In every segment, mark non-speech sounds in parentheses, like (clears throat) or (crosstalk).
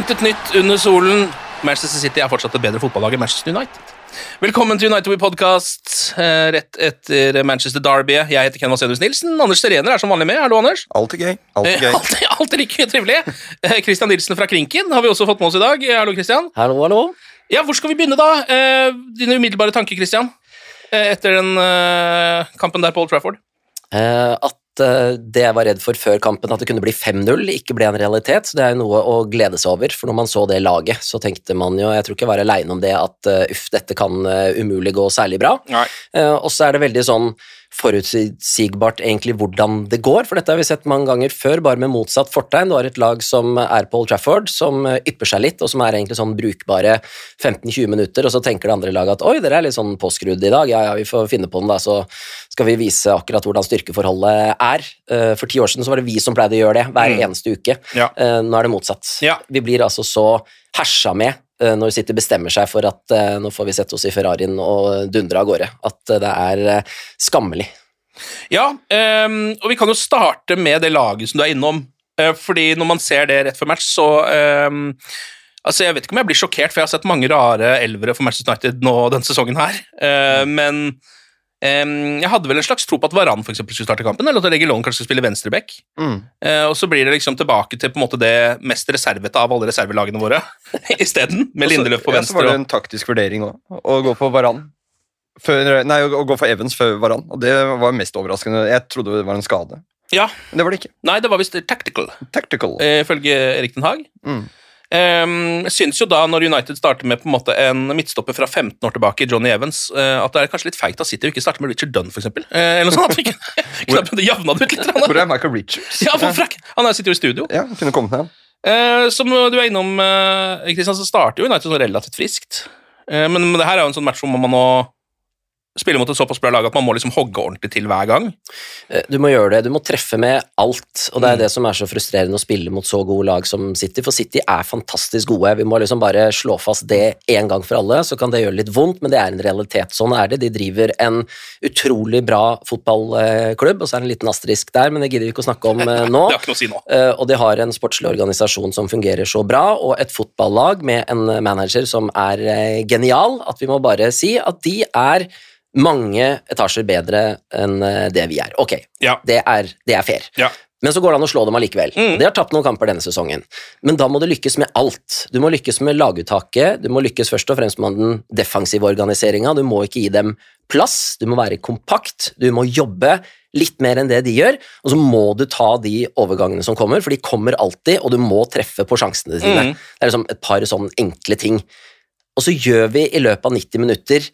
Intet nytt under solen. Manchester City er fortsatt et bedre fotballag enn Manchester United. Velkommen til United We Podcast, eh, rett etter Manchester Derby. Jeg heter Ken Vasenius Nilsen. Anders Serener er som vanlig med. Hallo, Anders. Alltid gøy. Alltid Eh, gøy. Alltid, alltid like trivelig. Eh, Christian Nilsen fra Krinken har vi også fått med oss i dag. Eh, Hallo, Christian. Hallo, hallo. Ja, Hvor skal vi begynne, da? Eh, Dine umiddelbare tanker, Christian, eh, etter den eh, kampen der på Old Trafford? Eh, at eh, det jeg var redd for før kampen, at det kunne bli 5-0, ikke ble en realitet. Så det er jo noe å glede seg over. For når man så det laget, så tenkte man jo, jeg tror ikke jeg var aleine om det, at eh, uff, dette kan eh, umulig gå særlig bra. Eh, og så er det veldig sånn forutsigbart egentlig hvordan det går, for dette har vi sett mange ganger før, bare med motsatt fortegn. Du har et lag som er på Old Trafford, som ypper seg litt, og som er egentlig sånn brukbare 15-20 minutter, og så tenker det andre laget at oi, dere er litt sånn påskrudd i dag, ja ja, vi får finne på den da, så skal vi vise akkurat hvordan styrkeforholdet er. Eh, For ti år siden så var det vi som pleide å gjøre det hver Mm. eneste uke. Ja. Eh, Nå er det motsatt. Ja. Vi blir altså så hersa med når City bestemmer seg for at eh, nå får vi sette oss i Ferrarien og dundre av gårde. At eh, det er eh, skammelig. Ja, ehm, og vi kan jo starte med det laget som du er innom. Eh, fordi når man ser det rett før match, så ehm, Altså, Jeg vet ikke om jeg blir sjokkert, for jeg har sett mange rare elvere for Manchester United nå denne sesongen her. Eh, men ehm, jeg hadde vel en slags tro på at Varan for eksempel, skulle starte kampen, eller at Regilon kanskje skulle spille venstreback. Mm. Uh, og så blir det liksom tilbake til på en måte det mest reservete av alle reservelagene våre (laughs) isteden, med Lindeløf på Ja, så var det en taktisk vurdering òg, å gå for Varan. Før, nei, å gå for Evans før Varan. Og det var mest overraskende. Jeg trodde det var en skade. Ja, Men det var det ikke. Nei, det var visst tactical, Tactical. eh, ifølge Erik Den Haag. Mm. Um, jeg synes jo da, når United starter med på en måte en midtstopper fra 15 år tilbake, Johnny Evans, uh, at det er kanskje litt feigt av City å ikke starte med Richard Dunn, for eksempel. Eh, eller noe sånt, at vi ikke knapt det javna det ut litt. Hvor er Michael Richards? Ja, hvorfor frakk. Han er- sitter jo i studio. Ja, kunne kommet med han. Eh, som du er innom, uh, Christian, så starter jo United sånn relativt friskt. Uh, men, men det her er jo en sånn match hvor man må spille mot et såpass bra lag at man må liksom hogge ordentlig til hver gang. Eh, Du må gjøre det, du må treffe med alt, og det er Mm. det som er så frustrerende å spille mot så gode lag som City, for City er fantastisk gode. Vi må liksom bare slå fast det en gang for alle, så kan det gjøre litt vondt, men det er en realitet. Sånn er det. De driver en utrolig bra fotballklubb, og så er det en liten asterisk der, men det gidder vi ikke å snakke om eh, (laughs) nå. Det har ikke noe å si nå. Eh, og de har en sportslig organisasjon som fungerer så bra, og et fotballag med en manager som er genial, at vi må bare si at de er mange etasjer bedre enn eh, det vi er. Ok, Ja. det, er, det er fair. Ja. Men så går det an å slå dem allikevel. Mm. De har tapt noen kamper denne sesongen. Men da må du lykkes med alt. Du må lykkes med laguttaket, du må lykkes først og fremst med den defensive organiseringa, du må ikke gi dem plass, du må være kompakt, du må jobbe litt mer enn det de gjør, og så må du ta de overgangene som kommer, for de kommer alltid, og du må treffe på sjansene dine. Mm. Det er liksom et par sånne enkle ting. Og så gjør vi i løpet av 90 minutter,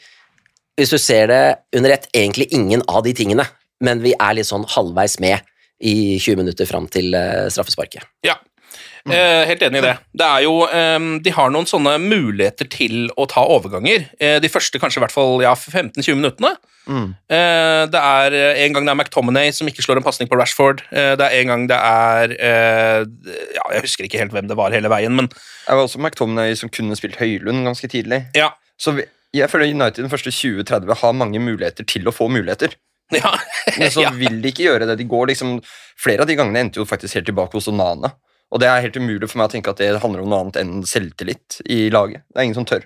hvis du ser det under ett, egentlig ingen av de tingene, men vi er litt sånn halvveis med i 20 minutter fram til eh, straffesparket. Ja. Eh, helt enig i det. Det er jo, eh, De har noen sånne muligheter til å ta overganger. Eh, de første kanskje i hvert fall ja, 15-20 minuttene. Mm. Eh, det er eh, en gang det er McTominay som ikke slår en pasning på Rashford. Det er en gang det er ja, Jeg husker ikke helt hvem det var hele veien, men Det var også McTominay som kunne spilt Høylund ganske tidlig. ja. Så vi, jeg føler United den første 20-30 har mange muligheter til å få muligheter. (laughs) ja. Men så vil de ikke gjøre det. De går liksom, Flere av de gangene endte jo faktisk helt tilbake hos Onana. Og det er helt umulig for meg å tenke at det handler om noe annet enn selvtillit i laget. Det er ingen som tør.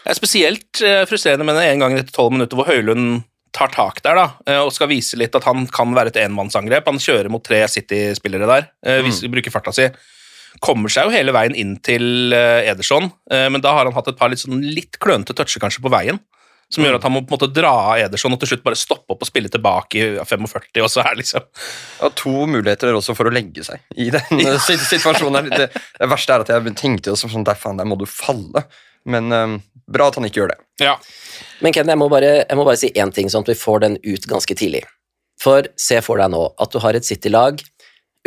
Det er spesielt eh, frustrerende med ene gang etter tolv minutter hvor Høylund tar tak der da, eh, og skal vise litt at han kan være et enmannsangrep. Han kjører mot tre City-spillere der, mm. vis- bruker farta si. Kommer seg jo hele veien inn til eh, Ederson, eh, men da har han hatt et par litt, sånn litt klønete toucher kanskje på veien, som gjør at han må på en måte dra av Ederson og til slutt bare stoppe opp og spille tilbake i 45, og så er liksom Ja, to muligheter også for å legge seg i den eh, situasjonen. her. Det, det verste er at jeg tenkte jo sånn der, faen, der må du falle. Men um, bra at han ikke gjør det. Ja. Men Ken, jeg må bare, jeg må bare si én ting, sånn at vi får den ut ganske tidlig. For se for deg nå at du har et City-lag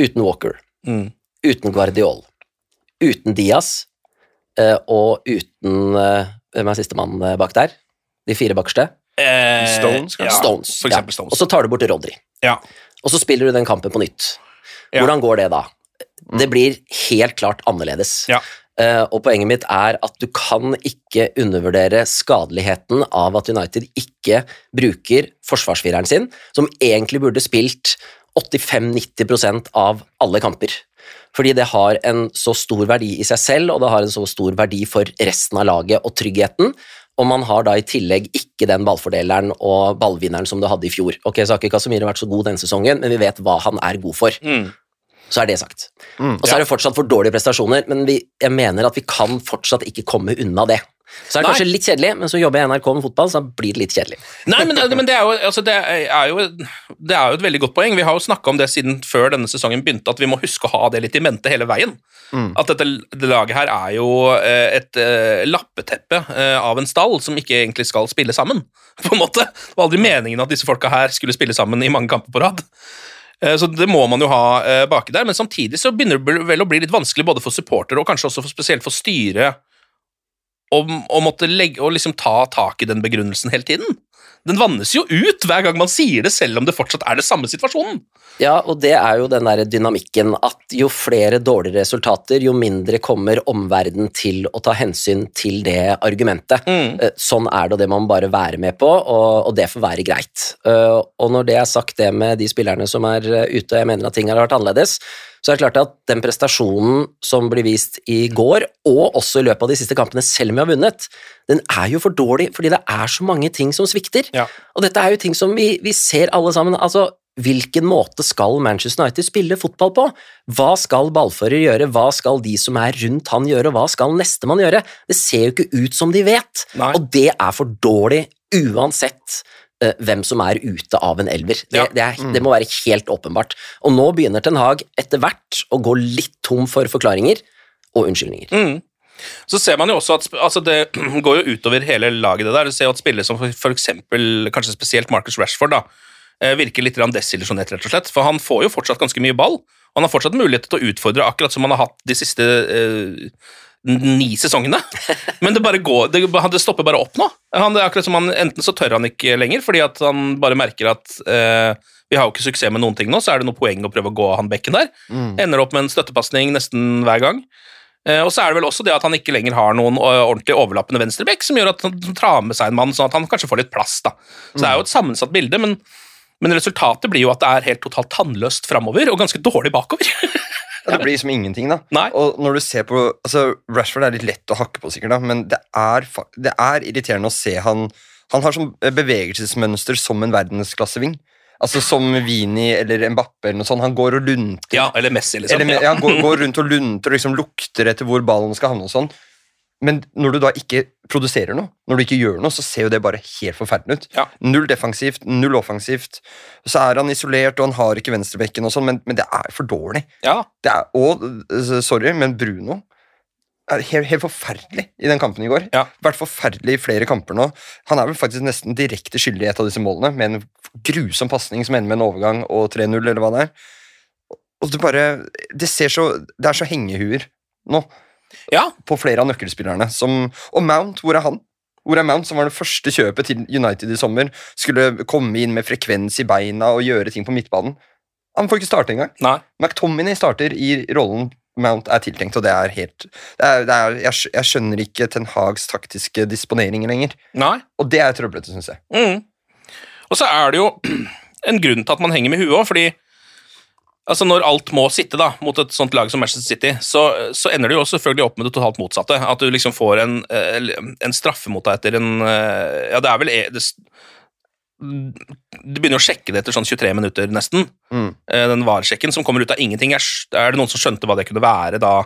uten Walker, Mm. Uten Guardiol, uten Diaz eh, og uten eh, Hvem er sistemann eh, bak der? De fire bakerste? Eh, Stones, kanskje? ja, Stones. For eksempel ja. Stones. Og så tar du bort Rodri. Ja. Og så spiller du den kampen på nytt. Hvordan går det da? Det blir helt klart annerledes. Ja. Uh, og poenget mitt er at du kan ikke undervurdere skadeligheten av at United ikke bruker forsvarsfireren sin, som egentlig burde spilt 85-90% av alle kamper. Fordi det har en så stor verdi i seg selv, og det har en så stor verdi for resten av laget og tryggheten. Og man har da i tillegg ikke den ballfordeleren og ballvinneren som du hadde i fjor. Ok, så har ikke Casemiro vært så god denne sesongen, men vi vet hva han er god for. Mm. Så er det sagt. Mm, og så er det fortsatt for dårlige prestasjoner, men vi, jeg mener at vi kan fortsatt ikke komme unna det. Så er det Nei. kanskje litt kjedelig, men så jobber jeg i NRK med fotball, så da blir det litt kjedelig. Nei, men, men det, er jo, altså det, er jo, det er jo et veldig godt poeng. Vi har jo snakka om det siden før denne sesongen begynte, at vi må huske å ha det litt i mente hele veien. At dette det laget her er jo eh, et uh, lappeteppe uh, av en stall som ikke egentlig skal spille sammen. (laughs) på en måte. Det var aldri meningen at disse folka her skulle spille sammen i mange kamper på rad. Eh, Så det må man jo ha eh, baki der, men samtidig så begynner det vel å bli litt vanskelig både for supportere og kanskje også for, spesielt for styret å å måtte legge, å liksom ta tak i den begrunnelsen hele tiden. Den vannes jo ut hver gang man sier det, selv om det fortsatt er det samme situasjonen. Ja, og det er jo den der dynamikken at jo flere dårlige resultater, jo mindre kommer omverdenen til å ta hensyn til det argumentet. Mm. Eh, Sånn er det, og det må man bare være med på, og, og det får være greit. Eh, Og når det er sagt det med de spillerne som er eh, ute, og jeg mener at ting har vært annerledes, så er det klart at den prestasjonen som blir vist i går, og også i løpet av de siste kampene, selv om vi har vunnet, den er jo for dårlig, fordi det er så mange ting som svikter. Ja. Og dette er jo ting som vi, vi ser alle sammen. altså Hvilken måte skal Manchester United spille fotball på? Hva skal ballfører gjøre, hva skal de som er rundt han gjøre, og hva skal nestemann gjøre? Det ser jo ikke ut som de vet, Nei. og det er for dårlig uansett eh, hvem som er ute av en elver. Det, Ja. det, er, det må være helt åpenbart. Og nå begynner Ten Hag etter hvert å gå litt tom for forklaringer og unnskyldninger. Mm. Så ser man jo også at altså det (clears throat) går jo utover hele laget. det der. Du ser jo at spillere som for, eksempel, kanskje spesielt Marcus Rashford da, eh, virker litt desillusjonert, rett og slett. For han får jo fortsatt ganske mye ball. og Han har fortsatt mulighet til å utfordre, akkurat som han har hatt de siste eh, ni sesongene. Men det bare går, det, det stopper bare opp nå. Han, det er akkurat som han, Enten så tør han ikke lenger, fordi at han bare merker at eh, vi har jo ikke suksess med noen ting nå, så er det noe poeng å prøve å gå han bekken der. Ender opp med en støttepasning nesten hver gang. Eh, og så er det vel også det at han ikke lenger har noen eh, ordentlig overlappende venstrebekk, som gjør at han tar med seg en mann, sånn at han kanskje får litt plass. da. Så det er jo et sammensatt bilde, men, men resultatet blir jo at det er helt totalt tannløst framover og ganske dårlig bakover. (laughs) Ja, det blir liksom ingenting, da. Nei. Og når du ser på altså, Rashford er litt lett å hakke på, sikkert, da, men det er, det er irriterende å se han Han har sånn bevegelsesmønster som en verdensklasseving. Altså Som Vini eller Mbappe eller noe sånt. Han går og lunter. ja, eller Messi, liksom. Eller, ja, går, (laughs) går rundt og lunter og liksom lukter etter hvor ballen skal havne. og sånn Men når du da ikke produserer noe, når du ikke gjør noe, så ser jo det bare helt forferdelig ut. Ja. Null defensivt, null offensivt. Så er han isolert, og han har ikke venstrebekken, og sånn, men, men det er for dårlig. Ja, Det er, og, sorry, men Bruno er helt, helt forferdelig i den kampen i går. Ja. Vært forferdelig i flere kamper nå. Han er vel faktisk nesten direkte skyldig i et av disse målene, med en grusom pasning som ender med en overgang og 3-0, eller hva det er. og det bare Det ser så Det er så hengehuer nå Ja, på flere av nøkkelspillerne. Som, og Mount, hvor er han? Hvor er Mount, som var det første kjøpet til United i sommer? Skulle komme inn med frekvens i beina og gjøre ting på midtbanen. Han får ikke starte engang. nei. McTominay starter i rollen Mount er tiltenkt, og det er helt det er, det er, jeg, jeg skjønner ikke Ten Hags taktiske disponeringer lenger. nei. Og det er trøblete, syns jeg. Mm. Og så er det jo (clears throat) en grunn til at man henger med huet òg, fordi altså når alt må sitte da, mot et sånt lag som Manchester City, så, så ender det jo selvfølgelig opp med det totalt motsatte. At du liksom får en, eh, en straffe mot deg etter en eh, Ja, det er vel e- det, Du begynner å sjekke det etter sånn 23 minutter, nesten. Mm. Eh, Den VAR-sjekken som kommer ut av ingenting. Er, er det noen som skjønte hva det kunne være da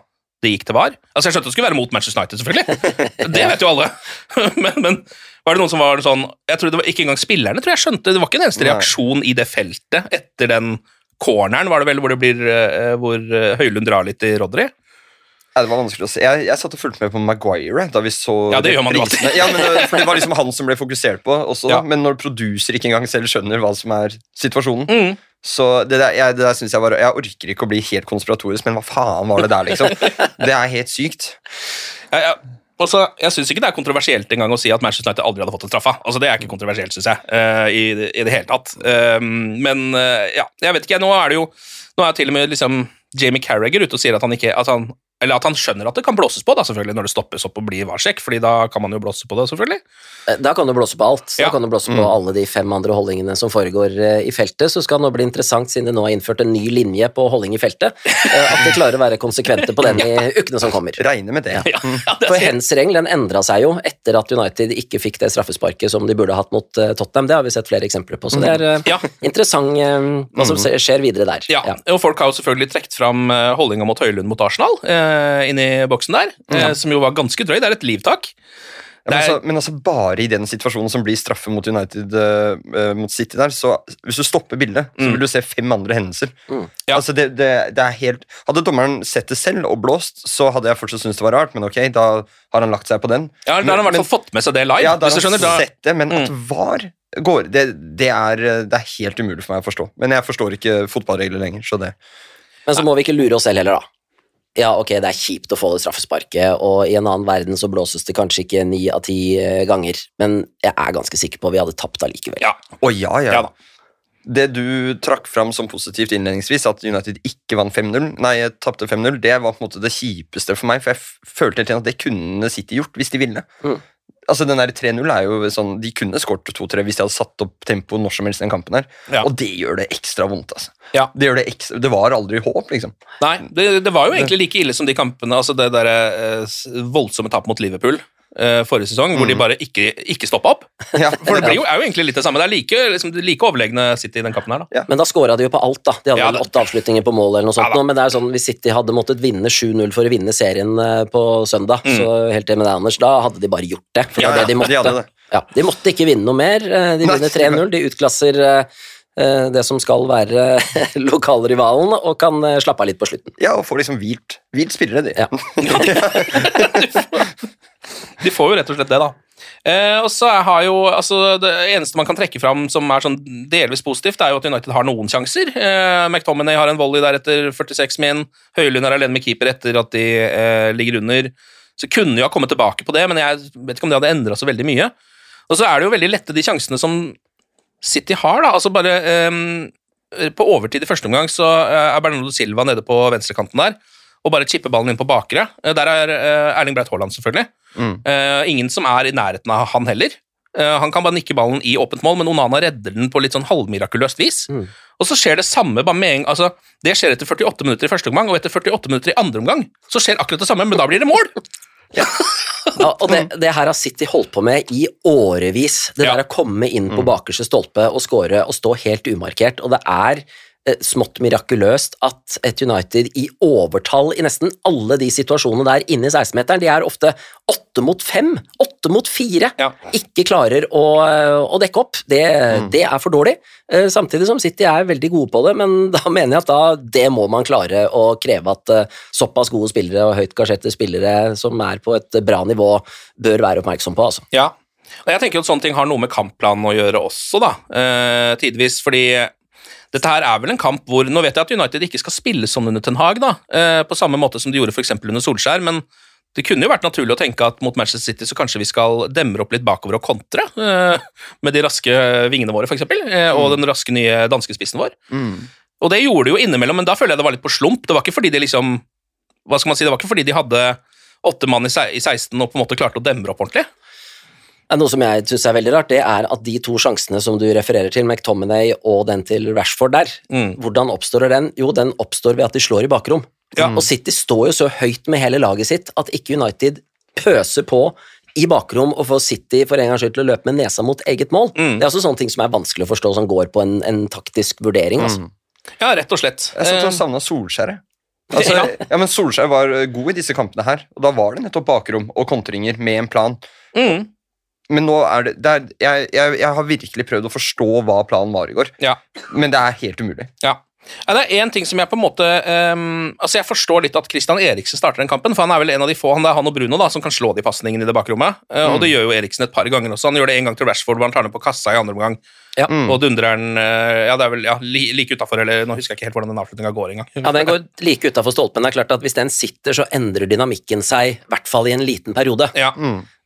det gikk til VAR? Altså, Jeg skjønte det skulle være mot Manchester United, selvfølgelig. Det vet jo alle. (laughs) Men, men var det noen som var sånn Jeg tror det var ikke engang spillerne tror jeg skjønte Det var ikke en eneste reaksjon i det feltet etter den corneren, var det vel, hvor, det blir, eh, hvor eh, Høylund drar litt i Rodry. Ja, det var vanskelig å se. Jeg, jeg satt og fulgte med på Maguire da vi så Ja, det gjør man jo alltid. Ja, men, for det var liksom han som ble fokusert på også, (laughs) Ja. Men når producer ikke engang selv skjønner hva som er situasjonen Mm. Så det der, jeg, det der synes jeg var Jeg orker ikke å bli helt konspiratorisk, men hva faen var det der, liksom? (laughs) Det er helt sykt. Ja, ja. Altså, jeg syns ikke det er kontroversielt engang å si at Manchester United aldri hadde fått en straffa. Altså, det er ikke kontroversielt, syns jeg, eh, i, i det hele tatt. Um, men eh, ja, jeg vet ikke. Nå er det jo Nå er til og med liksom Jamie Carragher ute og sier at han ikke at han, Eller at han skjønner at det kan blåses på, da, selvfølgelig, når det stoppes opp og blir varsjekk, fordi da kan man jo blåse på det, selvfølgelig. Eh, Da kan du blåse på alt. Da Ja. kan du blåse på alle de fem andre holdningene som foregår eh, i feltet. Så skal det nå bli interessant, siden det nå er innført en ny linje på holdning i feltet, eh, at de klarer å være konsekvente på den i (laughs) ukene som kommer. Regner med det. Ja, ja, det For hens regel den endra seg jo etter at United ikke fikk det straffesparket som de burde hatt mot Tottenham. Det har vi sett flere eksempler på. Så det er Ja. interessant hva som skjer videre der. Ja, og folk har jo selvfølgelig trukket fram holdninga mot Høylund mot Arsenal eh, inn boksen der, eh, som jo var ganske drøy. Det er et livtak. Ja, men, altså, men altså bare i den situasjonen som blir straffe mot United øh, mot City der, så hvis du stopper bildet, så Mm. vil du se fem andre hendelser. Ja. Altså det, det, det er helt Hadde dommeren sett det selv og blåst, så hadde jeg fortsatt syntes det var rart, men ok, da har han lagt seg på den. Ja, Da har han i hvert fall fått med seg det live. Ja, da hvis har du han skjønner, da, Mm. sett det, men at VAR går det, det, er, det er helt umulig for meg å forstå. Men jeg forstår ikke fotballregler lenger, så det Men så må vi ikke lure oss selv heller, da. Ja, ok, det er kjipt å få det straffesparket, og i en annen verden så blåses det kanskje ikke ni av ti eh, ganger, men jeg er ganske sikker på at vi hadde tapt allikevel. ja, og ja, ja. ja da. Det du trakk fram som positivt innledningsvis, at United ikke vant 5-0, nei, tapte 5-0, det var på en måte det kjipeste for meg, for jeg følte helt igjen at det kunne City gjort hvis de ville. Mm. Altså den der 3-0 er jo sånn, De kunne skåret 2-3 hvis de hadde satt opp tempoet når som helst den kampen. her Ja. Og det gjør det ekstra vondt. altså Ja. Det det ekstra, det var aldri håp, liksom. Nei, det, det var jo egentlig like ille som de kampene, altså det der eh, voldsomme tap mot Liverpool eh, forrige sesong, hvor de bare ikke, ikke stoppa opp. (laughs) Ja, For det blir jo, er jo egentlig litt det samme. Det er like, liksom, like overlegne City i den kampen her, da. Men da scora de jo på alt, da. De hadde Ja, det- åtte avslutninger på mål eller noe sånt. Ja, nå, men det er sånn, hvis City hadde måttet vinne 7-0 for å vinne serien eh, på søndag, så helt enig med deg, Anders, da hadde de bare gjort det. For det Mm. Ja, var det de måtte. de hadde det. Ja, de måtte ikke vinne noe mer. eh, De vinner 3-0. De utklasser eh, det som skal være (laughs) lokalrivalen, og kan eh, slappe av litt på slutten. Ja, og får liksom hvilt, hvilt spillere, de. Ja. (laughs) De får jo rett og slett det, da. Eh, og så har jo, altså Det eneste man kan trekke fram som er sånn delvis positivt, er jo at United har noen sjanser. Eh, McTominay har en volley der etter 46 min. Høylund er alene med keeper etter at de eh, ligger under. Så kunne jo ha kommet tilbake på det, men jeg vet ikke om det hadde endra så veldig mye. Og så er det jo veldig lette de sjansene som City har, da. Altså bare um, På overtid i første omgang så eh, er Bernardo Silva nede på venstrekanten der og bare chipper ballen inn på bakre. Eh, Der er eh, Erling Breit Haaland, selvfølgelig. Mm. Uh, ingen som er i nærheten av han heller. Uh, han kan bare nikke ballen i åpent mål, men Onana redder den på litt sånn halvmirakuløst vis. Mm. Og så skjer det samme bare med en. Altså, det skjer etter 48 minutter i første omgang, og etter 48 minutter i andre omgang så skjer akkurat det samme, men da blir det mål! (laughs) Ja, og det, det her har City holdt på med i årevis. Det Ja. der å komme inn på bakerste stolpe og score og stå helt umarkert. Og det er smått mirakuløst at et United i overtall i nesten alle de situasjonene der inne i 16-meteren, de er ofte åtte mot fem, åtte mot fire, Ja. ikke klarer å, eh, å dekke opp. Det, det er for dårlig. Eh, Samtidig som City er veldig gode på det, men (laughs) da mener jeg at da det må man klare å kreve at eh, såpass gode spillere og høyt gasjette spillere som er på et bra nivå, bør være oppmerksom på. Altså. Ja, og jeg tenker jo at sånne ting har noe med kampplanen å gjøre også, da, eh, tidvis, fordi Dette her er vel en kamp hvor Nå vet jeg at United ikke skal spille sånn under Ten Hag, da, eh, på samme måte som de gjorde for eksempel under Solskjær, men det kunne jo vært naturlig å tenke at mot Manchester City så kanskje vi skal demre opp litt bakover og kontre eh, med de raske vingene våre, f.eks., eh, og den raske nye danskespissen vår. Og det gjorde de jo innimellom, men da føler jeg det var litt på slump. Det var ikke fordi de liksom Hva skal man si, det var ikke fordi de hadde åtte mann i 16 og på en måte klarte å demre opp ordentlig. Ja, Noe som jeg syns er veldig rart, det er at de to sjansene som du refererer til, McTominay og den til Rashford der, hvordan oppstår den? Jo, den oppstår ved at de slår i bakrom. Og City står jo så høyt med hele laget sitt at ikke United pøser på i bakrom og får City for en gangs skyld til å løpe med nesa mot eget mål. Det er også sånne ting som er vanskelig å forstå, som går på en, en taktisk vurdering. Altså. Ja, rett og slett. Jeg satt Eh, og savna Solskjæret. Altså, Ja. ja. men Solskjær var eh, god i disse kampene her, og da var det nettopp bakrom og kontringer med en plan. mm, Men nå er det, det er, jeg, jeg, jeg har virkelig prøvd å forstå hva planen var i går, ja. men det er helt umulig. Ja. Ja, det er én ting som jeg på en måte um, Altså Jeg forstår litt at Christian Eriksen starter den kampen, for han er vel en av de få han det er han og Bruno da, som kan slå de pasningene i det bakrommet. Eh, Og det gjør jo Eriksen et par ganger også. Han gjør det en gang til Rashford, hvor han tar ned på kassa i andre omgang. Ja. Og dundrer den eh, Ja, det er vel ja, li, like utafor, eller nå husker jeg ikke helt hvordan den avslutninga går engang. Ja, Den går like utafor stolpen. Det er klart at Hvis den sitter, så endrer dynamikken seg, i hvert fall i en liten periode. Ja.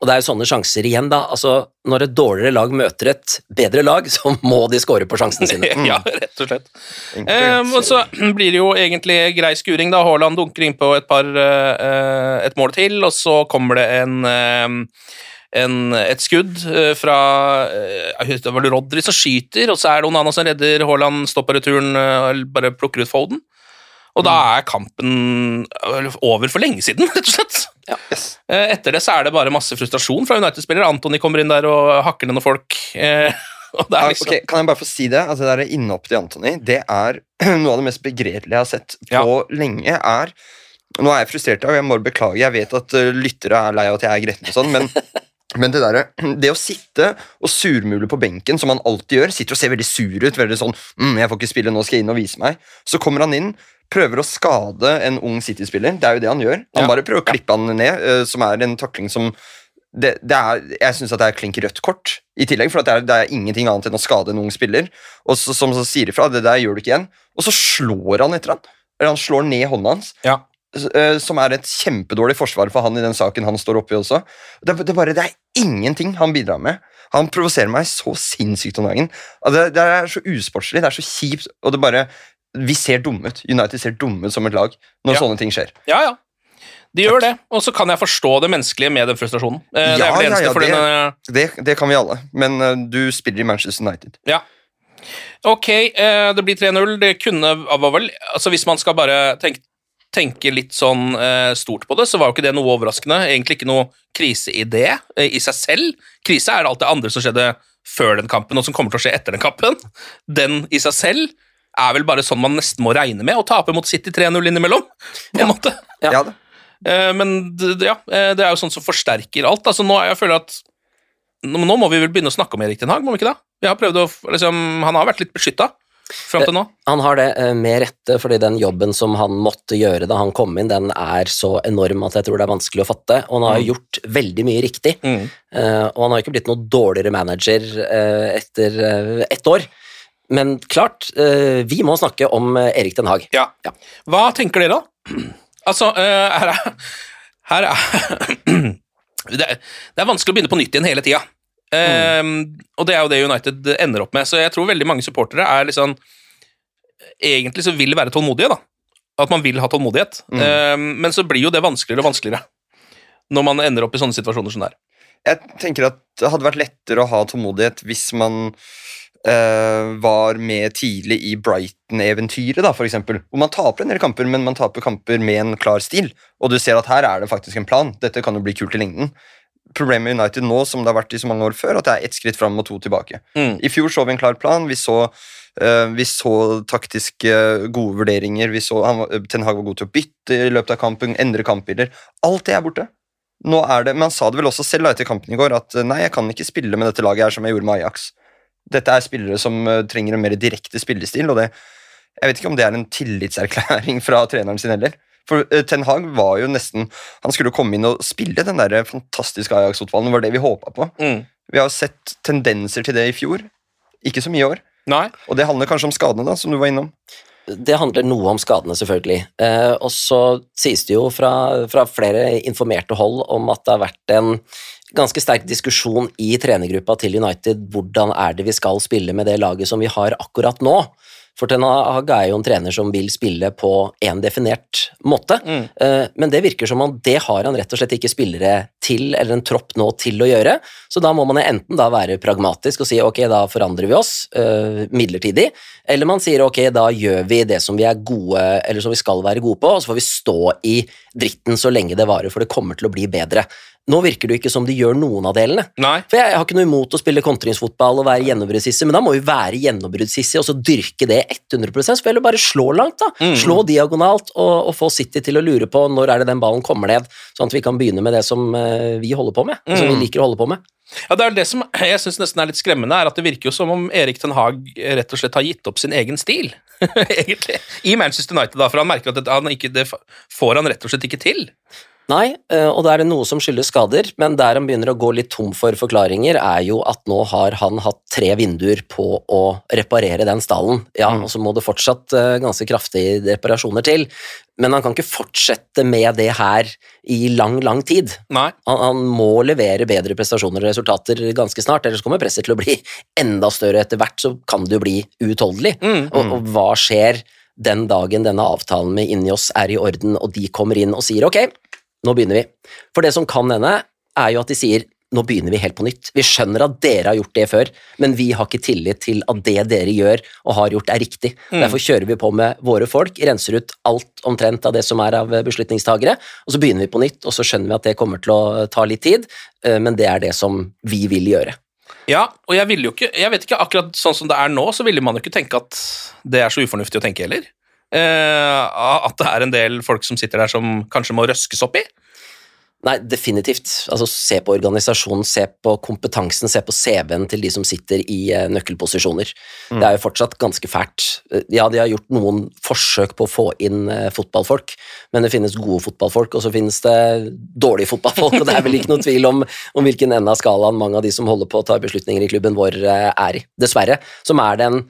Og det er jo sånne sjanser igjen, da. Altså, Når et dårligere lag møter et bedre lag, så må de score på sjansene sine. (laughs) ja, rett og slett. Um, og og så blir det jo egentlig grei skuring, da. Haaland dunker innpå et par uh, et mål til, og så kommer det en, eh, en et skudd eh, fra eh, Det var det Rodri som skyter, og så er det Onana som redder Haaland, stopper returen, og bare plukker ut Foden. Og da er kampen eh, over for lenge siden, (laughs) rett og slett. Yes. Eh, Etter det så er det bare masse frustrasjon fra United-spillere. Antony kommer inn der og hakker ned noen folk. eh, (laughs) Og det er liksom Okay, kan jeg bare få si det? Altså, det der innhoppet til Antony Det er (clears throat) noe av det mest begredelige jeg har sett på Ja. lenge. er Nå er jeg frustrert, og jeg må beklage. Jeg vet at lyttere er lei av at jeg er gretten og sånn, men, (laughs) men det der, (clears throat) det å sitte og surmule på benken, som han alltid gjør, sitter og ser veldig sur ut, veldig sånn mm, 'Jeg får ikke spille, nå skal jeg inn og vise meg.' Så kommer han inn, prøver å skade en ung City-spiller. Det er jo det han gjør. Han Ja. bare prøver å klippe han ned, uh, som er en takling som det, det er, jeg syns det er klink rødt kort i tillegg, for at det, er, det er ingenting annet enn å skade en ung spiller. Og så, som så sier ifra, det der gjør du ikke igjen. Og så slår han etter han. Eller han slår ned hånda hans, Ja. Eh, som er et kjempedårlig forsvar for han i den saken han står oppi også. Det, det, bare, det er ingenting han bidrar med. Han provoserer meg så sinnssykt om dagen. Altså, det, det er så usportslig, det er så kjipt, og det bare Vi ser dumme ut. United ser dumme ut som et lag når Ja. sånne ting skjer. Ja, ja. De gjør det, og så kan jeg forstå det menneskelige med den frustrasjonen. Eh, det Ja, det ja, eneste, ja, for det- eh, Det, det kan vi alle, men du spiller i Manchester United. Ja. Ok, det blir 3-0. Det kunne var vel Altså, hvis man skal bare tenke, tenke litt sånn eh, stort på det, så var jo ikke det noe overraskende. Egentlig ikke noe krise i det eh, i seg selv. Krise er alt det andre som skjedde før den kampen, og som kommer til å skje etter den kampen. Den i seg selv er vel bare sånn man nesten må regne med, å tape mot City 3-0 innimellom. på en måte. Ja. Ja. Eh, Men ja, eh, det er jo sånn som forsterker alt. Altså nå, jeg føler at nå må vi vel begynne å snakke om Erik Den Haag, må vi ikke det? Vi har prøvd å, liksom, han har vært litt beskytta fram til nå. Han har det eh, med rette, fordi den jobben som han måtte gjøre da han kom inn, den er så enorm at jeg tror det er vanskelig å fatte. Og han har gjort veldig mye riktig. Mm. Eh, og han har ikke blitt noe dårligere manager eh, etter eh, ett år. Men klart, eh, vi må snakke om eh, Erik Den Haag. Ja. Hva tenker dere, da? (clears throat) Altså, eh, her er, her er (clears throat) det, er det er vanskelig å begynne på nytt igjen hele tida. Eh, og det er jo det United ender opp med. Så jeg tror veldig mange supportere er sånn Egentlig så vil være tålmodige, da. At man vil ha tålmodighet. Eh, men så blir jo det vanskeligere og vanskeligere når man ender opp i sånne situasjoner som det er. Jeg tenker at det hadde vært lettere å ha tålmodighet hvis man Uh, var med tidlig i Brighton-eventyret, da, eksempel. Hvor man taper en del kamper, men man taper kamper med en klar stil. Og du ser at her er det faktisk en plan. Dette kan jo bli kult i lengden. Problemet med United nå, som det har vært i så mange år før, at det er ett skritt fram og to tilbake. Mm. I fjor så vi en klar plan. Vi så, uh, vi så taktiske gode vurderinger. Vi så han, Ten Hag var god til å bytte i løpet av kampen, endre kampbilder. Alt det er borte. Nå er det, Men han sa det vel også selv da etter kampen i går, at eh, nei, jeg kan ikke spille med dette laget her som jeg gjorde med Ajax. Dette er spillere som eh, trenger en mer direkte spillestil, og det Jeg vet ikke om det er en tillitserklæring fra treneren sin heller. For eh, Ten Hag var jo nesten Han skulle komme inn og spille den der fantastiske Ajax-fotballen. Det var det vi håpa på. Mm. Vi har jo sett tendenser til det i fjor. Ikke så mye i år. Nei. Og det handler kanskje om skadene, da, som du var innom. Det handler noe om skadene, selvfølgelig. Eh, og så sies det jo fra, fra flere informerte hold om at det har vært en ganske sterk diskusjon i trenergruppa til United hvordan er det vi skal spille med det laget som vi har akkurat nå. For Ten Hag er jo en trener som vil spille på en definert måte, Mm. eh, men det virker som om det har han rett og slett ikke spillere til, eller en tropp nå til å gjøre, så da må man enten da være pragmatisk og si ok, da forandrer vi oss eh, midlertidig, eller man sier ok, da gjør vi det som vi er gode, eller som vi skal være gode på, og så får vi stå i dritten så lenge det varer, for det kommer til å bli bedre. Nå virker det jo ikke som de gjør noen av delene. Nei. For jeg, har ikke noe imot å spille kontringsfotball og være gjennombruddssissy, men da må vi være gjennombruddssissy og så dyrke det 100 så vil jeg bare slå langt, da. Mm. Slå diagonalt og, og få City til å lure på når er det den ballen kommer ned, sånn at vi kan begynne med det som eh, vi holder på med, som vi Mm. liker å holde på med. Ja, det er det som jeg synes nesten er litt skremmende, er at det virker jo som om Erik Ten Hag rett og slett har gitt opp sin egen stil, (laughs) egentlig, i Manchester United, da, for han merker at det, han ikke, det får han rett og slett ikke til. Nei, eh, og da er det noe som skyldes skader, men der han begynner å gå litt tom for forklaringer, er jo at nå har han hatt tre vinduer på å reparere den stallen. Ja, og så må det fortsatt eh, ganske kraftige reparasjoner til, men han kan ikke fortsette med det her i lang, lang tid. Nei. Han, han må levere bedre prestasjoner og resultater ganske snart, ellers kommer presset til å bli (laughs) enda større etter hvert, så kan det jo bli uutholdelig. Mm. Og, og hva skjer den dagen denne avtalen med Injos er i orden, og de kommer inn og sier ok, nå begynner vi. For det som kan hende, er jo at de sier nå begynner vi helt på nytt. Vi skjønner at dere har gjort det før, men vi har ikke tillit til at det dere gjør og har gjort, er riktig. Mm. Derfor kjører vi på med våre folk, renser ut alt omtrent av det som er av beslutningstagere, og så begynner vi på nytt, og så skjønner vi at det kommer til å ta litt tid, eh, men det er det som vi vil gjøre. Ja, og jeg vil jo ikke Jeg vet ikke, akkurat sånn som det er nå, så ville man jo ikke tenke at det er så ufornuftig å tenke heller. Eh, at det er en del folk som sitter der som kanskje må røskes opp i. Nei, definitivt. Altså, se på organisasjonen, se på kompetansen, se på CV-en til de som sitter i eh, nøkkelposisjoner. Mm. Det er jo fortsatt ganske fælt. Eh, Ja, de har gjort noen forsøk på å få inn eh, fotballfolk, men det finnes gode fotballfolk, og så finnes det dårlige fotballfolk, og det er vel ikke noen tvil om, om hvilken ende av skalaen mange av de som holder på å ta beslutninger i klubben vår, eh, er i. Dessverre. Som er den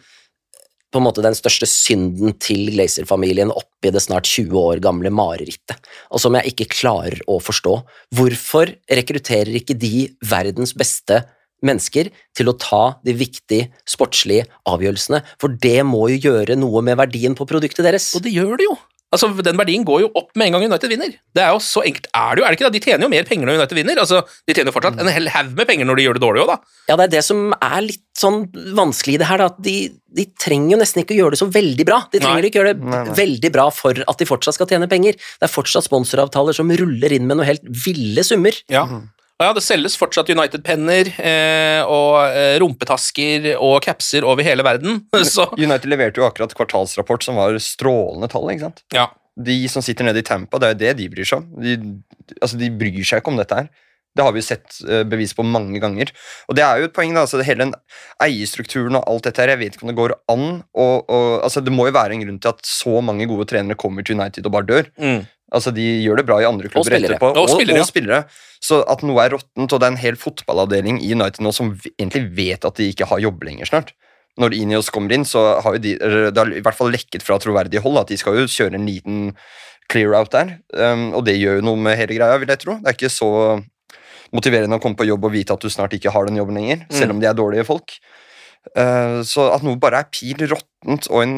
på en måte den største synden til Glazer-familien oppi det snart 20 år gamle marerittet, og som jeg ikke klarer å forstå. Hvorfor rekrutterer ikke de verdens beste mennesker til å ta de viktige sportslige avgjørelsene? For det må jo gjøre noe med verdien på produktet deres. Og det gjør det jo. Altså, Den verdien går jo opp med en gang United vinner. Det er jo så enkelt er det jo, er det ikke da? De tjener jo mer penger når United vinner. Altså, De tjener jo fortsatt en hel haug med penger når de gjør det dårlig òg, da. Ja, det er det som er litt sånn vanskelig i det her, da, at de, de trenger jo nesten ikke å gjøre det så veldig bra. De trenger Nei. ikke gjøre det Nei, nei. veldig bra for at de fortsatt skal tjene penger. Det er fortsatt sponsoravtaler som ruller inn med noe helt ville summer. Ja. Ja, Det selges fortsatt United-penner eh, og eh, rumpetasker og capser over hele verden. (laughs) Så United leverte jo akkurat kvartalsrapport som var strålende tall. ikke sant? ja. De som sitter nede i Tampa, det er jo det de bryr seg om. De, altså, de bryr seg ikke om dette her. Det har vi jo sett eh, bevis på mange ganger. Og det er jo et poeng, da. altså Hele den eierstrukturen og alt dette her, jeg vet ikke om det går an. Og, og, altså, det må jo være en grunn til at så mange gode trenere kommer til United og bare dør. Mm. Altså, De gjør det bra i andre klubber og etterpå. Og spillere, ja. og spillere. Så at noe er råttent, og det er en hel fotballavdeling i United nå som egentlig vet at de ikke har jobb lenger snart. Når Inios kommer inn, så har jo de Det har i hvert fall lekket fra troverdig hold at de skal jo kjøre en liten clear-out der. Um, og det gjør jo noe med hele greia, vil jeg tro. Det er ikke så motiverende å komme på jobb og vite at du snart ikke har den jobben lenger, Mm. selv om de er dårlige folk. Uh, så at noe bare er pil råttent og en,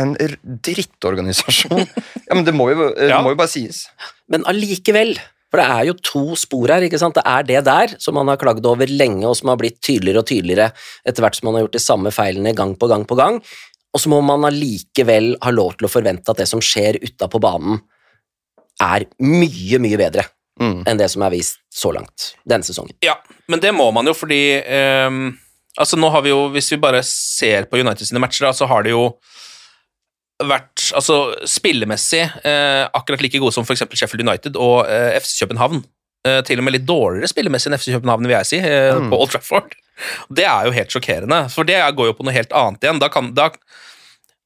en drittorganisasjon (laughs) Ja, men det må jo, det Ja. må jo bare sies. Men allikevel, for det er jo to spor her, ikke sant? Det er det der som man har klagd over lenge, og som har blitt tydeligere og tydeligere etter hvert som man har gjort de samme feilene gang på gang på gang, og så må man allikevel ha lov til å forvente at det som skjer utapå banen, er mye, mye bedre Mm. enn det som er vist så langt denne sesongen. Ja, men det må man jo fordi ehm, Altså nå har vi jo, Hvis vi bare ser på United sine matcher, da, så har det jo vært altså spillemessig eh, akkurat like gode som f.eks. Sheffield United og eh, FC København. Eh, til og med litt dårligere spillemessig enn FC København, vil jeg si, eh, Mm. på Old Trafford. Det er jo helt sjokkerende, for det går jo på noe helt annet igjen. Da, kan, da,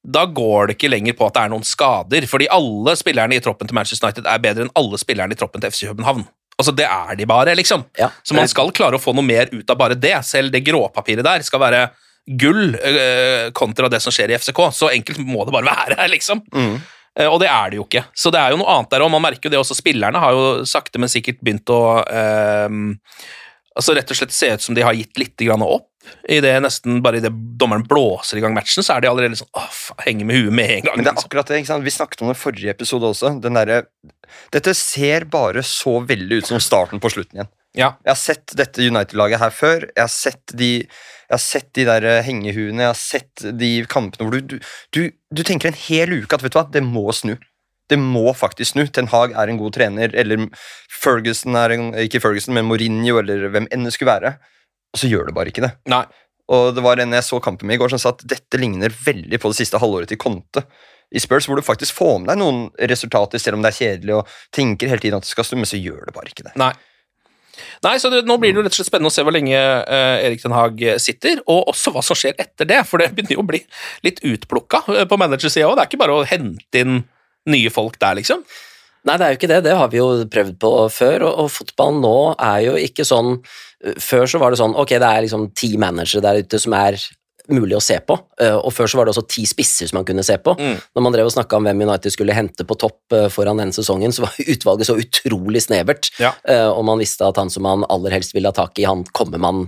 da går det ikke lenger på at det er noen skader, fordi alle spillerne i troppen til Manchester United er bedre enn alle spillerne i troppen til FC København. Altså, Det er de bare, liksom. Ja. Så man skal klare å få noe mer ut av bare det. Selv det gråpapiret der skal være gull eh, kontra det som skjer i FCK. Så enkelt må det bare være, liksom. Mm. Eh, og det er det jo ikke. Så det er jo noe annet der, og man merker jo det også. Spillerne har jo sakte, men sikkert begynt å eh, altså rett og slett se ut som de har gitt litt grann opp. I det nesten bare idet dommeren blåser i gang matchen, så er de allerede sånn åh, henger med huet med en gang. Men det er liksom. akkurat det, ikke sant? Vi snakket om det i forrige episode også. Den der, Dette ser bare så veldig ut som starten på slutten igjen. Ja. Jeg har sett dette United-laget her før. Jeg har sett de, jeg har sett de der eh, hengehuene, jeg har sett de kampene hvor du, du, du, du tenker en hel uke at vet du hva, det må snu. Det må faktisk snu. Ten Hag er en god trener, eller Ferguson er en, ikke Ferguson, men Mourinho, eller hvem enn det skulle være. Og så gjør det bare ikke det. Nei. Og det var en jeg så kampen med i går som sa at dette ligner veldig på det siste halvåret til Conte i Spurs, hvor du faktisk får med deg noen resultater selv om det er kjedelig, og tenker hele tiden at det skal snu, men så gjør det bare ikke det. Nei. Nei, så det, Nå blir det jo rett og slett spennende å se hvor lenge uh, Erik Den Haag sitter, og også hva som skjer etter det, for det begynner jo å bli litt utplukka eh, på managersida òg. Det er ikke bare å hente inn nye folk der, liksom. Nei, det er jo ikke det. Det har vi jo prøvd på før, og, og fotballen nå er jo ikke sånn Før så var det sånn ok, det er liksom ti managere der ute som er mulig å se på, eh, og før så var det også ti spisser som man kunne se på. Mm. Når man drev og snakka om hvem United skulle hente på topp eh, foran denne sesongen, så var (laughs) utvalget så utrolig snevert, Ja. eh, og man visste at han som man aller helst ville ha tak i, han kommer man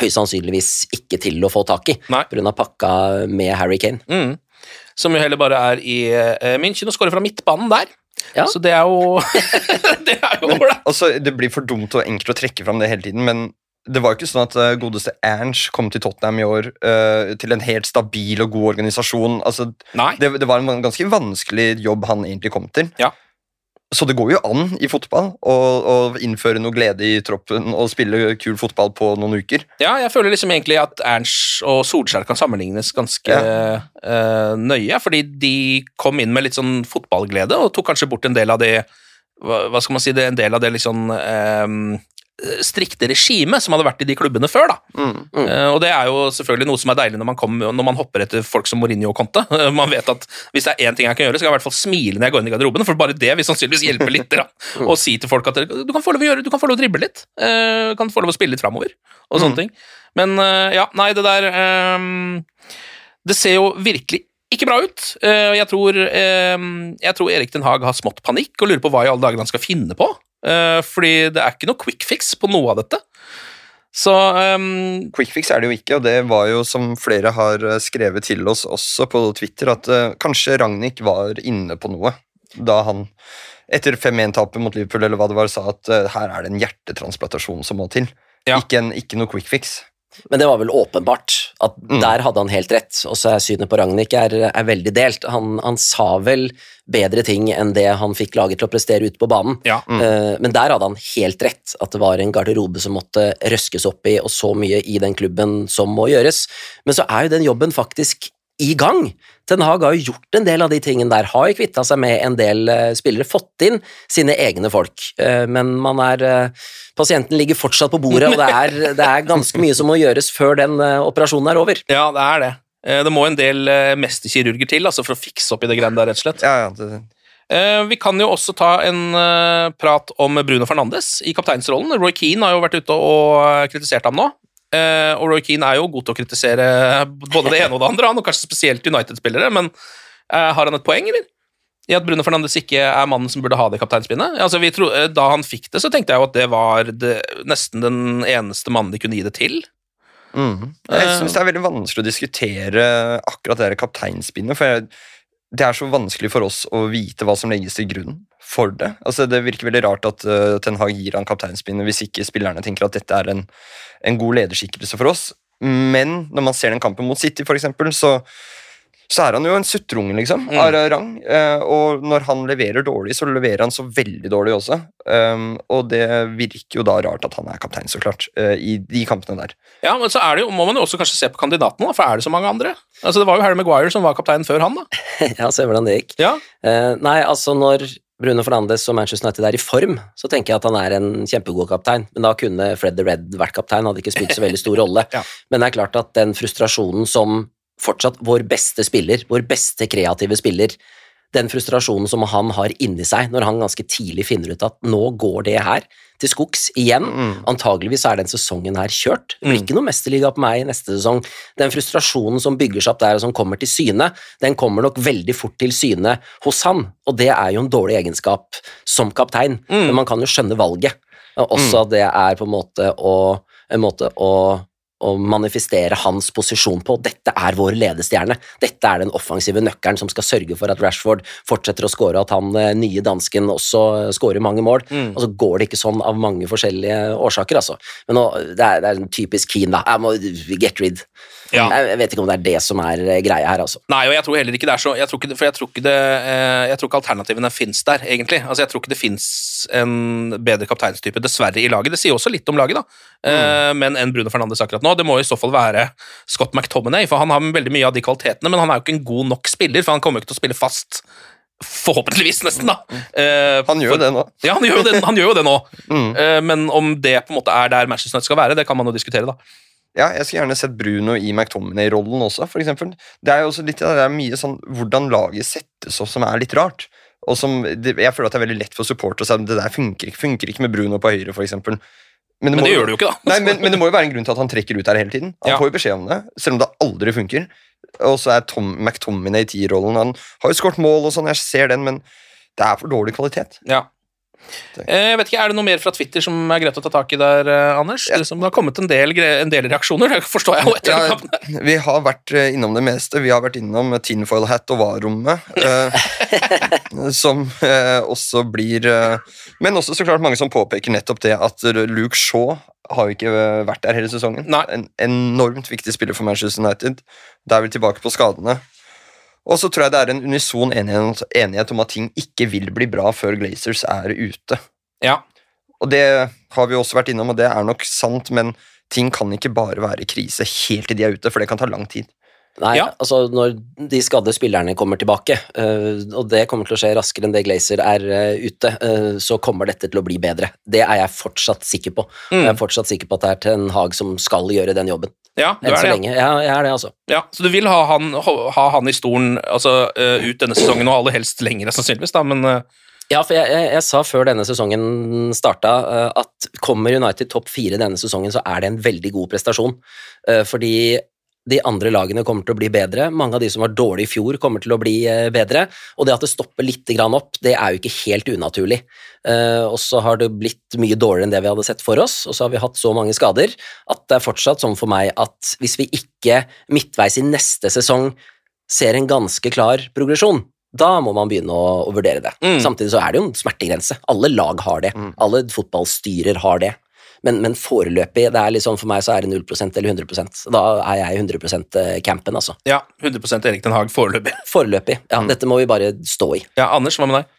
høyst sannsynligvis ikke til å få tak i, pga. pakka med Harry Kane. Mm. Som jo heller bare er i uh, München og skårer fra midtbanen der. Ja. Så det er jo (laughs) Det er jo ålreit. Altså, det blir for dumt og enkelt å trekke fram det hele tiden, men det var jo ikke sånn at eh, godeste Ernst kom til Tottenham i år uh, til en helt stabil og god organisasjon. Altså, det, det var en ganske vanskelig jobb han egentlig kom til. Ja. Så det går jo an i fotball å, å innføre noe glede i troppen og spille kul fotball på noen uker. Ja, jeg føler liksom egentlig at Ernst og Solskjær kan sammenlignes ganske eh, nøye, fordi de kom inn med litt sånn fotballglede og tok kanskje bort en del av det hva, skal man si, det, en del av det sånn eh, strikte regimet som hadde vært i de klubbene før. da. Eh, og det er jo selvfølgelig noe som er deilig når man, kom, når man hopper etter folk som Mourinho og Conte. Eh, (laughs) man vet at hvis det er én ting jeg kan gjøre, så kan jeg i hvert fall smile når jeg går inn i garderoben, for bare det vil sannsynligvis hjelpe litt. Da. (laughs) Og si til folk at du kan få lov å gjøre, du kan få lov å drible litt. eh, Du kan få lov å spille litt framover, og sånne ting. Men eh, ja, nei, det der um, Det ser jo virkelig ikke bra ut. Eh, Jeg tror, ehm, jeg tror Erik Den Haag har smått panikk og lurer på hva i alle dager han skal finne på. Eh, Fordi det er ikke noe quick fix på noe av dette. Så um Quick fix er det jo ikke, og det var jo som flere har eh, skrevet til oss også på Twitter, at uh, kanskje Ragnhild var inne på noe da han etter 5-1-tapet mot Liverpool eller hva det var, sa at uh, her er det en hjertetransplantasjon som må til. Ja. Ikke, en, ikke noe quick fix. Men det var vel åpenbart at Mm. der hadde han helt rett, og så er synet på Ragnhild er, er veldig delt. Han, han sa vel bedre ting enn det han fikk laget til å prestere ute på banen. ja. Eh, Men der hadde han helt rett, at det var en garderobe som måtte røskes opp i, og så mye i den klubben som må gjøres. Men så er jo den jobben faktisk i gang. Ten Hag har jo gjort en del av de tingene der, har jo kvitta seg med en del eh, spillere, fått inn sine egne folk, Eh, men man er eh, Pasienten ligger fortsatt på bordet, og det er, (laughs) det er ganske mye som må gjøres før den operasjonen er over. ja, det er det. Eh, Det må en del mesterkirurger til altså for å fikse opp i det greiene der, rett og slett. Ja, ja, det, det. Vi kan jo også ta en prat om Bruno Fernandes i kapteinsrollen. Roy Keane har jo vært ute og kritisert ham nå. Eh, og Roy Keane er jo god til å kritisere både det ene og det andre, han, og kanskje spesielt United-spillere, men eh, har han et poeng, eller? I at Bruno Fernandes ikke er mannen som burde ha det kapteinspinnet? Altså, vi tro, eh, da han fikk det, så tenkte jeg jo at det var det, nesten den eneste mannen de kunne gi det til. Mm. Jeg syns det er veldig vanskelig å diskutere akkurat det kapteinspinnet, for jeg, det er så vanskelig for oss å vite hva som legges til grunn for det. Altså, det virker veldig rart at uh, Ten Hag gir han kapteinspinnet hvis ikke spillerne tenker at dette er en, en god lederskikkelse for oss. Men når man ser den kampen mot City, eksempel, så, så er han jo en suttrunge, liksom, Mm. av rang. Eh, og når han leverer dårlig, så leverer han så veldig dårlig også. Um, og det virker jo da rart at han er kaptein, så klart, eh, i de kampene der. Ja, men så det jo, må man jo også kanskje se på kandidatene, da, for er det så mange andre? Altså, Det var jo Harry Maguire som var kaptein før han, da. (laughs) Ja, se hvordan det gikk. Ja, Uh, nei, altså når Bruno Fernandes og Manchester United er i form, så tenker jeg at han er en kjempegod kaptein, men da kunne Fred the Red vært kaptein, hadde ikke spilt så veldig stor (laughs) rolle. Ja. Men det er klart at den frustrasjonen som fortsatt vår beste spiller, vår beste kreative spiller, den frustrasjonen som han har inni seg når han ganske tidlig finner ut at nå går det her til skogs igjen. Antageligvis er den sesongen her kjørt. Det blir ikke noe mesterliga på meg neste sesong. Den frustrasjonen som bygger seg opp der og som kommer til syne, den kommer nok veldig fort til syne hos han, og det er jo en dårlig egenskap som kaptein, men man kan jo skjønne valget. Også at det er på en måte å, en måte å å manifestere hans posisjon på. Dette er vår ledestjerne. Dette er den offensive nøkkelen som skal sørge for at Rashford fortsetter å skåre, at han eh, nye dansken også skårer mange mål. Og så går det ikke sånn av mange forskjellige årsaker, altså. Men nå, det, er, det er en typisk Keane, da. Jeg må get rid. Ja. Jeg, vet ikke om det er det som er eh, greia her, altså. Nei, og jeg tror heller ikke det er så jeg tror ikke, For jeg tror ikke det eh, Jeg tror ikke alternativene fins der, egentlig. Altså, Jeg tror ikke det fins en bedre kapteinstype, dessverre, i laget. Det sier også litt om laget, da. Mm. Men enn Bruno Fernandes akkurat nå. Det må i så fall være Scott McTominay, for han har veldig mye av de kvalitetene, men han er jo ikke en god nok spiller, for han kommer jo ikke til å spille fast. Forhåpentligvis, nesten, da. Uh, Han gjør jo det nå. Ja, han gjør jo det, han gjør jo det nå. (laughs) Eh, Men om det på en måte er der Manchester United skal være, det kan man jo diskutere, da. Ja, jeg skulle gjerne sett Bruno i McTominay-rollen også, for eksempel. Det er jo også litt, det er mye sånn hvordan laget settes opp som er litt rart. Og som, det, jeg føler at det er veldig lett for supportere å si at det der funker ikke, funker ikke med Bruno på høyre, for eksempel. Men det gjør det jo ikke, da. Nei, men, men det må jo være en grunn til at han trekker ut her hele tiden. Han Ja. får jo beskjed om det, selv om det aldri funker. Og så er Tom, McTominay i T-rollen. Han har jo skåret mål og sånn, jeg ser den, men det er for dårlig kvalitet. Ja. Eh, Jeg vet ikke, Er det noe mer fra Twitter som er greit å ta tak i der, Anders? Anders? Det, som, det har kommet en del, en del reaksjoner, det (laughs) forstår jeg jo etter Ja, (laughs) vi har vært eh, innom det meste. Vi har vært innom tinfoil hat og var-rommet. Eh, (laughs) som eh, også blir eh, Men også så klart mange som påpeker nettopp det at Luke Shaw har jo ikke eh, vært der hele sesongen. En enormt viktig spiller for Manchester United. Da er vi tilbake på skadene. Og så tror jeg det er en unison enighet, om at ting ikke vil bli bra før Glazers er ute. Ja. Og det har vi også vært innom, og det er nok sant, men ting kan ikke bare være krise helt til de er ute, for det kan ta lang tid. Nei, altså når de skadde spillerne kommer tilbake, øh, og det kommer til å skje raskere enn det Glazer er øh, ute, øh, så kommer dette til å bli bedre. Det er jeg fortsatt sikker på. Mm. Jeg er fortsatt sikker på at det er Ten Hag som skal gjøre den jobben. Ja, du Enn er så det, lenge. Ja, jeg er det, altså. Ja, Så du vil ha han, ha han i stolen altså, eh, ut denne sesongen, og aller helst lenger, sannsynligvis, da, men eh, Ja, for jeg, jeg, jeg sa før denne sesongen starta at kommer United topp fire denne sesongen, så er det en veldig god prestasjon. Fordi de andre lagene kommer til å bli bedre. Mange av de som var dårlige i fjor, kommer til å bli eh, bedre. Og det at det stopper litt opp, det er jo ikke helt unaturlig. Eh, og så har det blitt mye dårligere enn det vi hadde sett for oss, og så har vi hatt så mange skader at det er fortsatt sånn for meg at hvis vi ikke midtveis i neste sesong ser en ganske klar progresjon, da må man begynne å, å vurdere det. Samtidig så er det jo en smertegrense. Alle lag har det. Alle fotballstyrer har det. Men, men foreløpig, det er liksom for meg så er det 0% eller 100 Da er jeg 100 campen, altså. ja, 100 Erik Den Haag foreløpig. (laughs) Foreløpig. Ja, dette må vi bare stå i. Ja, Anders, hva med deg?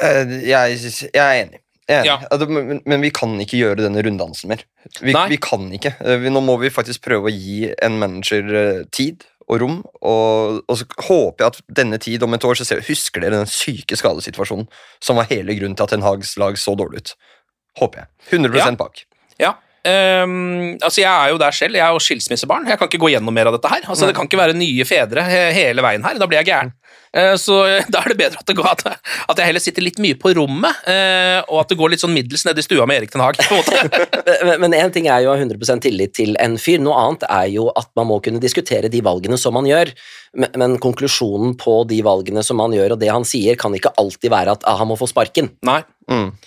Eh, Jeg, jeg er enig. Jeg er enig. Ja. Men, men vi kan ikke gjøre denne runddansen mer. Vi, vi kan ikke. Eh, Vi, nå må vi faktisk prøve å gi en manager eh, tid og rom, og, og så håper jeg at denne tid om et år så ser Husker dere den syke skadesituasjonen som var hele grunnen til at Ten Hags lag så dårlig ut? Håper jeg. 100 Ja. bak. Ja. Ehm, altså Jeg er jo der selv. Jeg er jo skilsmissebarn. Jeg kan ikke gå gjennom mer av dette her. Altså Det kan ikke være nye fedre hele veien her. Da blir jeg gæren. Eh, så eh, da er det bedre at, det går, at, at jeg heller sitter litt mye på rommet, eh, og at det går litt sånn middels ned i stua med Erik Den Haag. på en måte. (laughs) Men én ting er jo å ha 100% tillit til en fyr, noe annet er jo at man må kunne diskutere de valgene som man gjør. Men, men konklusjonen på de valgene som man gjør, og det han sier, kan ikke alltid være at ah, han må få sparken. Nei.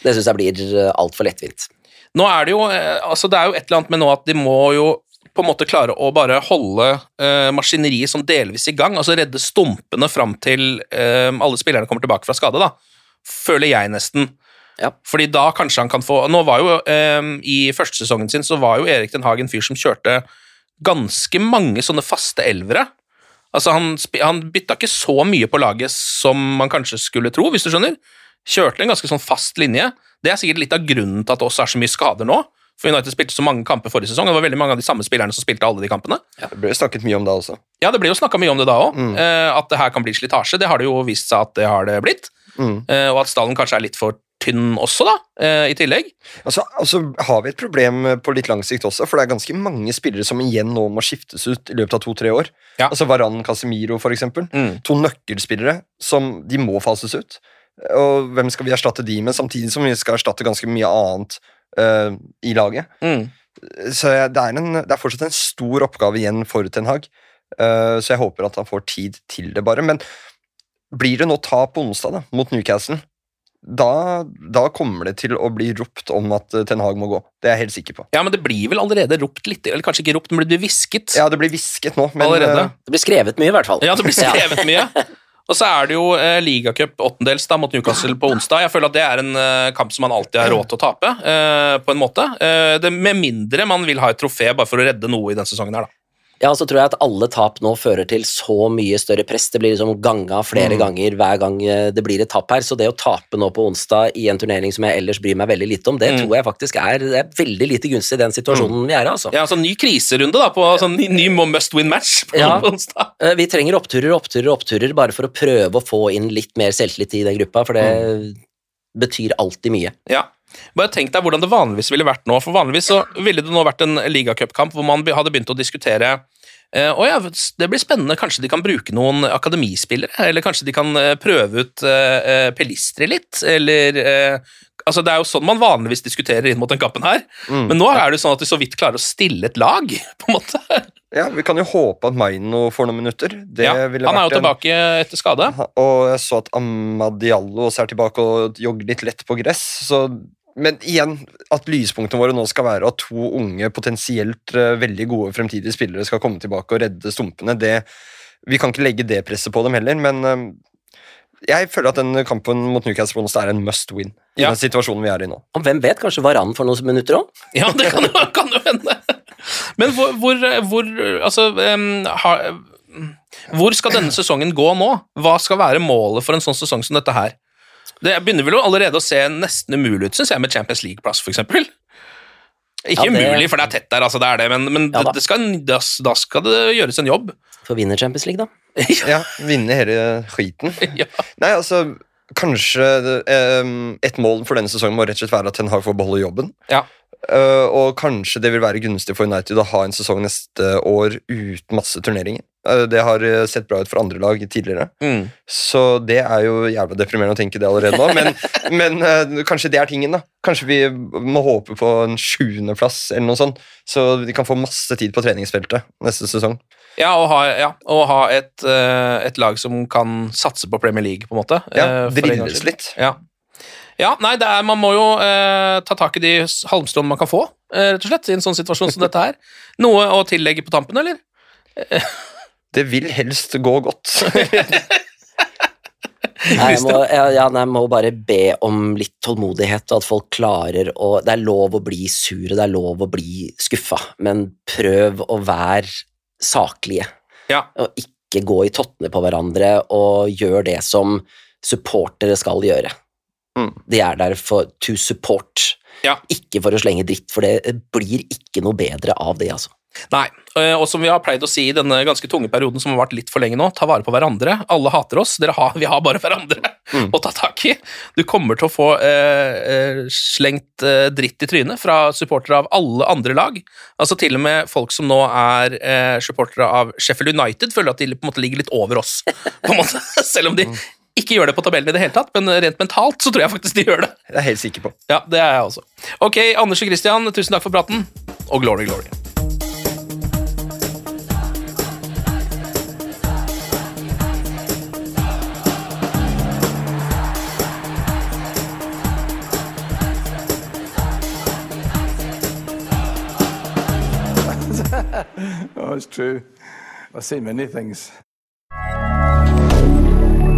Det syns jeg blir altfor lettvint. Nå er det jo eh, altså det er jo et eller annet med nå at de må jo på en måte klare å bare holde uh, maskineriet sånn delvis i gang, altså redde stumpene fram til uh, alle spillerne kommer tilbake fra skade, da. Føler jeg nesten. Fordi da kanskje han kan få Nå var jo eh, I førstesesongen sin så var jo Erik Den Haag en fyr som kjørte ganske mange sånne faste elvere. Altså han, han bytta ikke så mye på laget som man kanskje skulle tro, hvis du skjønner. Kjørte en ganske sånn fast linje. Det er sikkert litt av grunnen til at det også er så mye skader nå. For United spilte så mange kamper forrige sesong, og det var veldig mange av de samme spillerne som spilte alle de kampene. Det ble snakket mye om det også. Ja, det ble jo snakka mye om det da òg, at det her kan bli slitasje. Det har det jo vist seg at det har det blitt. Mm. Eh, og at stallen kanskje er litt for tynn også, da, eh, i tillegg. Altså, altså har vi et problem på litt lang sikt også, for det er ganske mange spillere som igjen nå må skiftes ut i løpet av to-tre år. Ja. Altså Varan Casemiro, for eksempel. Mm. To nøkkelspillere som de må fases ut. Og hvem skal vi erstatte de med, samtidig som vi skal erstatte ganske mye annet uh, i laget. Mm. Så jeg, det, er en, det er fortsatt en stor oppgave igjen for Ten Hag, uh, så jeg håper at han får tid til det, bare. Men blir det nå tap på onsdag da, mot Newcastle, da, da kommer det til å bli ropt om at eh, Ten Hag må gå. Det er jeg helt sikker på. Ja, men det blir vel allerede ropt litt, eller kanskje ikke ropt, men det blir hvisket Ja, det blir hvisket nå, men allerede. Det blir skrevet mye, i hvert fall. Ja, det blir (laughs) skrevet mye. Og så er det jo eh, ligacup åttendels da, mot Newcastle på onsdag. Jeg føler at det er en eh, kamp som man alltid har råd til å tape, eh, på en måte. Eh, det, med mindre man vil ha et trofé bare for å redde noe i denne sesongen her, da. Ja, så tror jeg at alle tap nå fører til så mye større press. Det blir liksom ganga flere Mm. ganger hver gang eh, det blir et tap her. Så det å tape nå på onsdag i en turnering som jeg ellers bryr meg veldig lite om, det Mm. tror jeg faktisk er, er veldig lite gunstig i den situasjonen vi er i, altså. Ja, altså Ny kriserunde da, på altså, ny, ny must win match på, Ja. på onsdag. Eh, Vi trenger oppturer, oppturer, oppturer, bare for å prøve å få inn litt mer selvtillit i den gruppa, for det Mm. betyr alltid mye. Ja. Bare tenk deg hvordan det vanligvis ville vært nå. For vanligvis så ville det nå vært en ligacupkamp hvor man hadde begynt å diskutere eh, å ja, det blir spennende, kanskje de kan bruke noen akademispillere? Eller kanskje de kan eh, prøve ut eh, Pelistri litt? Eller Altså, Det er jo sånn man vanligvis diskuterer inn mot den kappen her. Mm. Men nå er det jo sånn at de så vidt klarer å stille et lag, (laughs) på en måte. ja, vi kan jo håpe at Maino får noen minutter. Det Ja, han er jo jo en- tilbake etter skade. Og jeg så at Amad Diallo også er tilbake og jogger litt lett på gress. Så, men igjen, at lyspunktene våre nå skal være at to unge, potensielt eh, veldig gode fremtidige spillere skal komme tilbake og redde stumpene, det Vi kan ikke legge det presset på dem heller, men eh, jeg føler at den kampen mot Newcastle Bonus er en must win i Ja. den situasjonen vi er i nå. Og hvem vet, kanskje Varan får noen minutter òg? (laughs) Ja, det kan jo, kan jo hende. Men hvor, hvor, hvor Altså um, har, Hvor skal denne sesongen gå nå? Hva skal være målet for en sånn sesong som dette her? Det begynner vel jo allerede å se nesten umulig ut, syns jeg, med Champions League-plass, f.eks. Ikke Ja, det- umulig, for det er tett der, altså, det er det, men, men Ja, da. det, det skal, da, da skal det gjøres en jobb. For å vinne Champions League, da? (laughs) Ja, vinne hele skiten. (laughs) Ja. Nei, altså Kanskje eh, et mål for denne sesongen må rett og slett være at Ten Hag får beholde jobben. Ja. Eh, og kanskje det vil være gunstig for United å ha en sesong neste år uten masse turneringer. Uh, det har eh, sett bra ut for andre lag tidligere, Mm. så det er jo jævla deprimerende å tenke det allerede nå. Men, (laughs) men uh, kanskje det er tingen, da. Kanskje vi må håpe på en sjuendeplass eller noe sånt, så vi kan få masse tid på treningsfeltet neste sesong. Ja, og ha, ja, og ha et, et lag som kan satse på Premier League, på en måte. Ja, Drilles litt. Ja. Ja, nei, det er, man må jo eh, ta tak i de halmstråene man kan få, eh, rett og slett, i en sånn situasjon som dette her. Noe å tillegge på tampen, eller? (laughs) Det vil helst gå godt. (laughs) Nei, jeg, må, jeg, ja, nei, jeg må bare be om litt tålmodighet, og at folk klarer å Det er lov å bli sur, og det er lov å bli skuffa, men prøv å være saklige. Ja. Og ikke gå i tottene på hverandre, og gjør det som supportere skal gjøre. Mm. De er der for to support, Ja. ikke for å slenge dritt, for det blir ikke noe bedre av det, altså. Nei, eh, og som vi har pleid å si i denne ganske tunge perioden som har vært litt for lenge nå, ta vare på hverandre. Alle hater oss, har, vi har bare hverandre (laughs) Mm. å ta tak i. Du kommer til å få eh, eh, slengt eh, dritt i trynet fra supportere av alle andre lag. Altså Til og med folk som nå er eh, supportere av Sheffield United, føler at de på en måte ligger litt over oss. (laughs) På en måte. Selv om de ikke gjør det på tabellen i det hele tatt, men rent mentalt så tror jeg faktisk de gjør det. Det er jeg helt sikker på. Ja, det er jeg også. Ok, Anders og Christian, tusen takk for praten, og glory, glory. (laughs) Oh, it's true. I've seen many things.